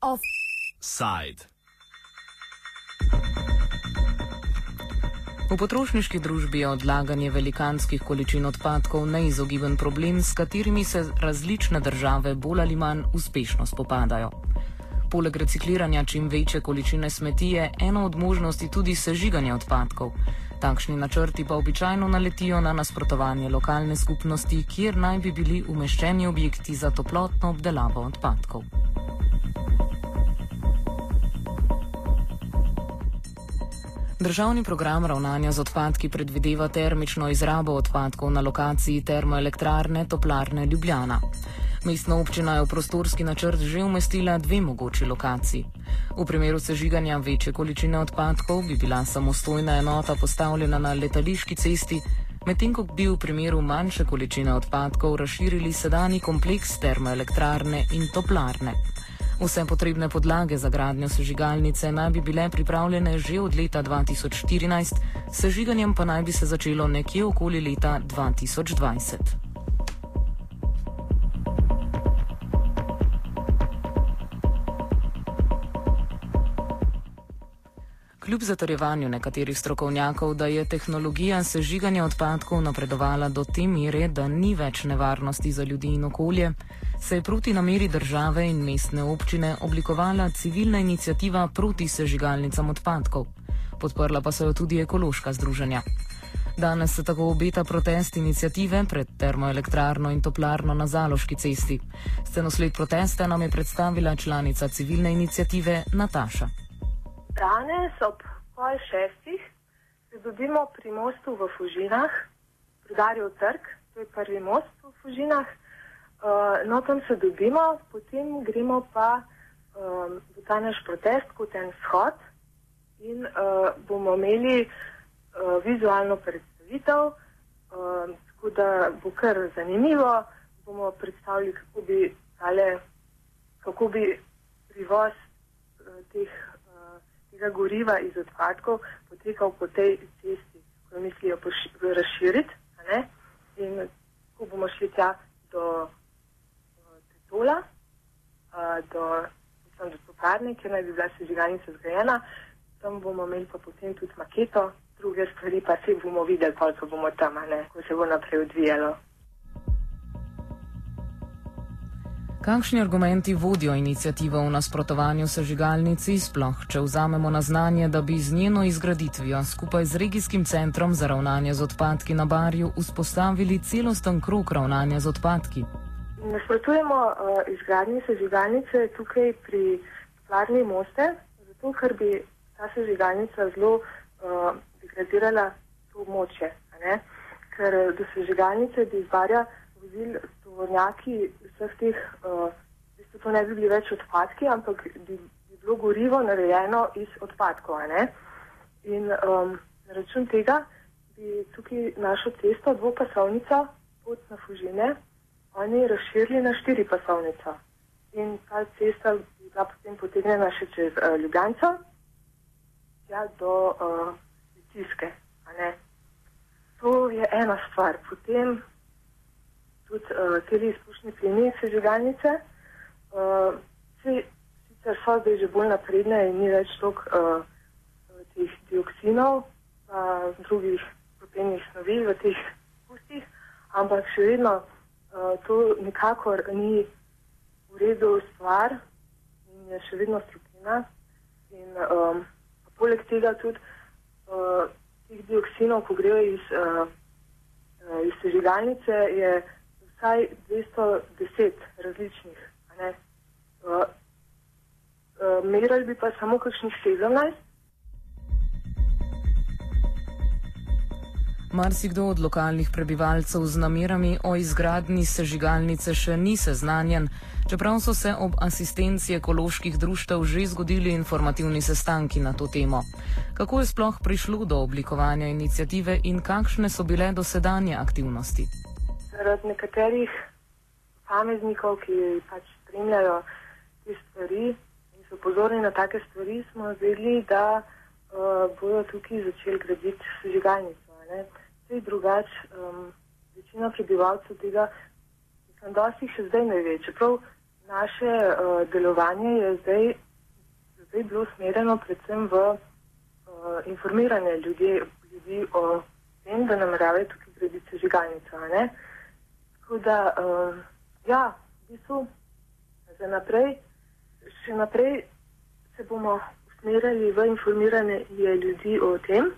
Offside. V potrošniški družbi je odlaganje velikanskih količin odpadkov neizogiben problem, s katerimi se različne države bolj ali manj uspešno spopadajo. Poleg recikliranja čim večje količine smeti je ena od možnosti tudi sežiganje odpadkov. Takšni načrti pa običajno naletijo na nasprotovanje lokalne skupnosti, kjer naj bi bili umeščeni objekti za toplotno obdelavo odpadkov. Državni program ravnanja z odpadki predvideva termično izrabo odpadkov na lokaciji termoelektrarne Toplarne Ljubljana. Mestna občina je v prostorski načrt že umestila dve mogoči lokaciji. V primeru sežiganja večje količine odpadkov bi bila samostojna enota postavljena na letališki cesti, medtem ko bi v primeru manjše količine odpadkov razširili sedani kompleks termoelektrarne in toplarne. Vse potrebne podlage za gradnjo sežigalnice naj bi bile pripravljene že od leta 2014, sežiganjem pa naj bi se začelo nekje okoli leta 2020. Kljub zatorjevanju nekaterih strokovnjakov, da je tehnologija sežiganja odpadkov napredovala do te mere, da ni več nevarnosti za ljudi in okolje, se je proti nameri države in mestne občine oblikovala civilna inicijativa proti sežigalnicam odpadkov. Podprla pa so jo tudi ekološka združenja. Danes se tako obeta protest inicijative pred termoelektrarno in toplarno na Zaloški cesti. Scenosled protesta nam je predstavila članica civilne inicijative Nataša. Danes ob pol šestih se dobimo pri mostu v Fužinah, pri Darju trg, to je prvi most v Fužinah. Uh, no, tam se dobimo, potem gremo pa um, v ta naš protest kot en shod in uh, bomo imeli uh, vizualno predstavitev, uh, tako da bo kar zanimivo. Bomo predstavili, kako bi, tale, kako bi privoz uh, teh tega goriva iz odpadkov potekal po tej cesti, ko jo mislijo razširiti. In ko bomo šli tja do Tetola, do, do tokarne, kjer naj bi bila sežigalnica zgrajena, tam bomo imeli pa potem tudi maketo, druge stvari pa se bomo videli, koliko bomo tam, ko se bo naprej odvijalo. Kakšni argumenti vodijo inicijativo v nasprotovanju sežigalnici, sploh če vzamemo na znanje, da bi z njeno izgraditvijo skupaj z regijskim centrom za ravnanje z odpadki na Barju vzpostavili celosten krok ravnanja z odpadki? Nasprotujemo uh, izgradnji sežigalnice tukaj pri Plarni moste, zato ker bi ta sežigalnica zelo uh, degradirala to območje. Ker do sežigalnice bi izvarja vozil tovornjaki vseh teh, uh, v bistvu to ne bi bili več odpadki, ampak bi, bi bilo gorivo narejeno iz odpadkov. In um, na račun tega bi tukaj našo cesto, dvopasovnica, pot na Fužine, oni razširili na štiri pasovnice. In ta cesta bi bila potem potegnjena še čez uh, Ljubljano, ja, do uh, Litijske. To je ena stvar. Potem tudi uh, te izpušne plini sežigalnice. Uh, sicer so zdaj že bolj napredne in ni več toliko uh, teh dioksinov in uh, drugih propenih snovi v teh pustih, ampak še vedno uh, to nikakor ni v redu stvar in je še vedno strupina. In um, poleg tega tudi uh, teh dioksinov, ko grejo iz, uh, iz sežigalnice, je vsaj 210 različnih. Uh, uh, merali bi pa samo kakšnih 17. Marsikdo od lokalnih prebivalcev z namerami o izgradnji sežigalnice še ni seznanjen, čeprav so se ob asistenci ekoloških društev že zgodili informativni sestanki na to temo. Kako je sploh prišlo do oblikovanja inicijative in kakšne so bile dosedanje aktivnosti? Zaradi nekaterih pametnikov, ki pač spremljajo te stvari in so pozorni na take stvari, smo vedeli, da uh, bodo tukaj začeli graditi sežigalnico. Vse drugače um, večina prebivalcev tega, mislim, dosti še zdaj ne ve. Čeprav naše uh, delovanje je zdaj, zdaj bilo smereno predvsem v uh, informiranje ljudi, ljudi o tem, da nameravajo tukaj graditi sežigalnico. Tako da, uh, ja, v bistvu, za naprej, še naprej se bomo usmerjali v informiranje ljudi o tem,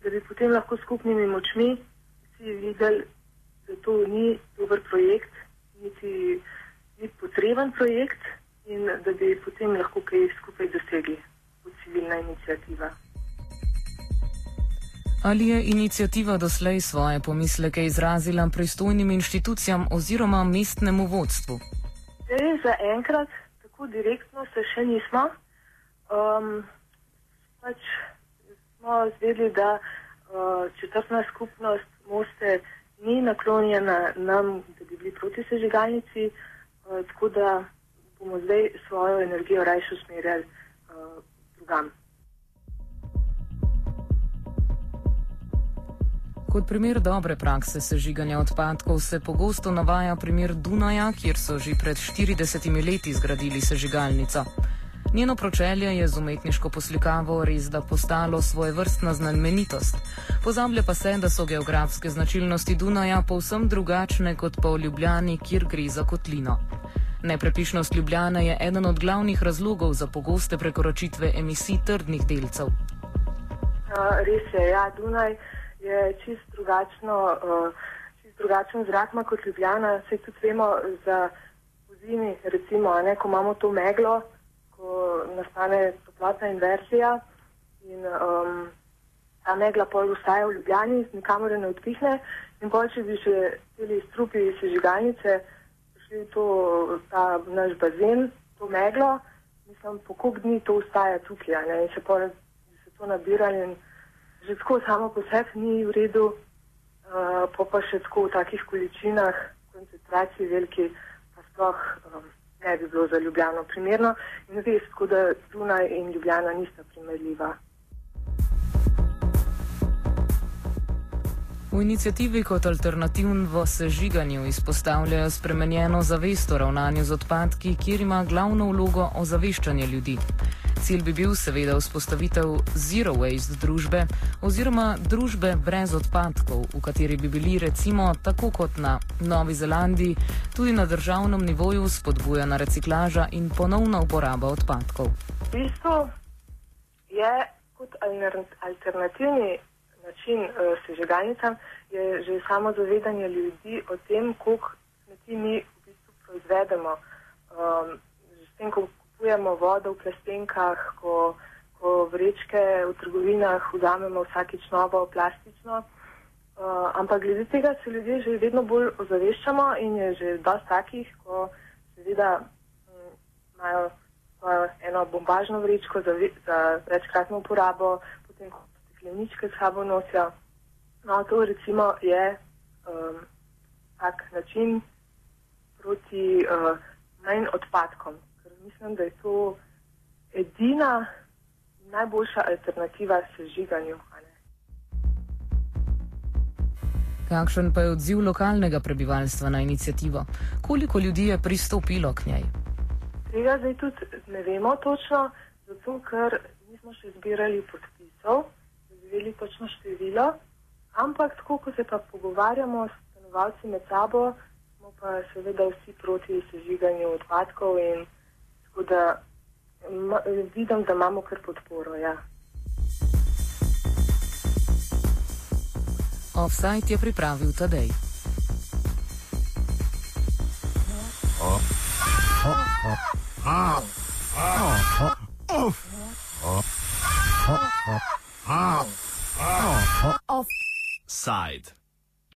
da bi potem lahko skupnimi močmi vsi videli, da to ni dober projekt, niti ni potreben projekt in da bi potem lahko kaj skupaj dosegli kot civilna inicijativa. Ali je inicijativa doslej svoje pomisleke izrazila pristojnim inštitucijam oziroma mestnemu vodstvu? Zdaj, za enkrat tako direktno se še nismo. Um, pač smo zvedeli, da uh, četrtna skupnost Moste ni naklonjena nam, da bi bili proti sežigalnici, uh, tako da bomo zdaj svojo energijo rajše usmerjali uh, drugam. Kot primer dobre prakse sežiganja odpadkov se pogosto navaja primer Dunaja, kjer so že pred 40 leti zgradili sežigalnico. Njeno pročelje je z umetniško poslikavo res da postalo svoje vrstna znamenitost. Pozablja pa se, da so geografske značilnosti Dunaja povsem drugačne kot pa v Ljubljani, kjer gre za kotlino. Neprepišnost Ljubljana je eden od glavnih razlogov za pogoste prekoračitve emisij trdnih delcev. Uh, res je, ja, Dunaj je čist, drugačno, uh, čist drugačen zrak kot Ljubljana. Se tudi vemo za zimi, recimo, ne, ko imamo to meglo ko nastane toplotna inverzija in um, ta megla pol ustaja v Ljubljani, nikamor ne odpihne in pol, če bi še celi strupi sežigalnice prišli v to, ta naš bazen, to meglo, mislim, po koliko dni to ustaja tukaj, ne, in se pol se to nabirali in že tako samo po sebi ni v redu, uh, pa pa še tako v takih količinah, koncentraciji veliki, pa sploh um, ne bi bilo za Ljubljano primerno. In res, tako da Dunaj in Ljubljana nista primerljiva. V inicijativi kot alternativno sežiganju izpostavljajo spremenjeno zavest o ravnanju z odpadki, kjer ima glavno vlogo ozaveščanje ljudi. Cilj bi bil seveda vzpostavitev zero waste družbe oziroma družbe brez odpadkov, v kateri bi bili recimo tako kot na Novi Zelandiji tudi na državnem nivoju spodbujana reciklaža in ponovna uporaba odpadkov. V bistvu je kot alternativni način uh, sežigalnicam že samo zavedanje ljudi o tem, koliko smeti mi v bistvu proizvedemo. Um, s tem, ko kupujemo vodo v plastenkah, ko, ko vrečke v trgovinah vzamemo vsakič novo plastično. Uh, ampak glede tega se ljudje že vedno bolj ozaveščamo in je že dosti takih, ko seveda mm, imajo svojo eno bombažno vrečko za, za večkratno uporabo, potem stekleničke s sabo nosijo. No, to recimo je um, tak način proti uh, manj odpadkom mislim, da je to edina najboljša alternativa sežiganju. Kakšen pa je odziv lokalnega prebivalstva na inicijativo? Koliko ljudi je pristopilo k njej? Tega zdaj tudi ne vemo točno, zato ker nismo še zbirali podpisov, da bi vedeli točno število. Ampak, tako ko se pa pogovarjamo s stanovalci med sabo, smo pa seveda vsi proti sežiganju odpadkov in Tako da ma, vidim, da imamo kar podporo. Ja. Offside je pripravil Tadej. Oh. Oh. Oh. Oh. Oh.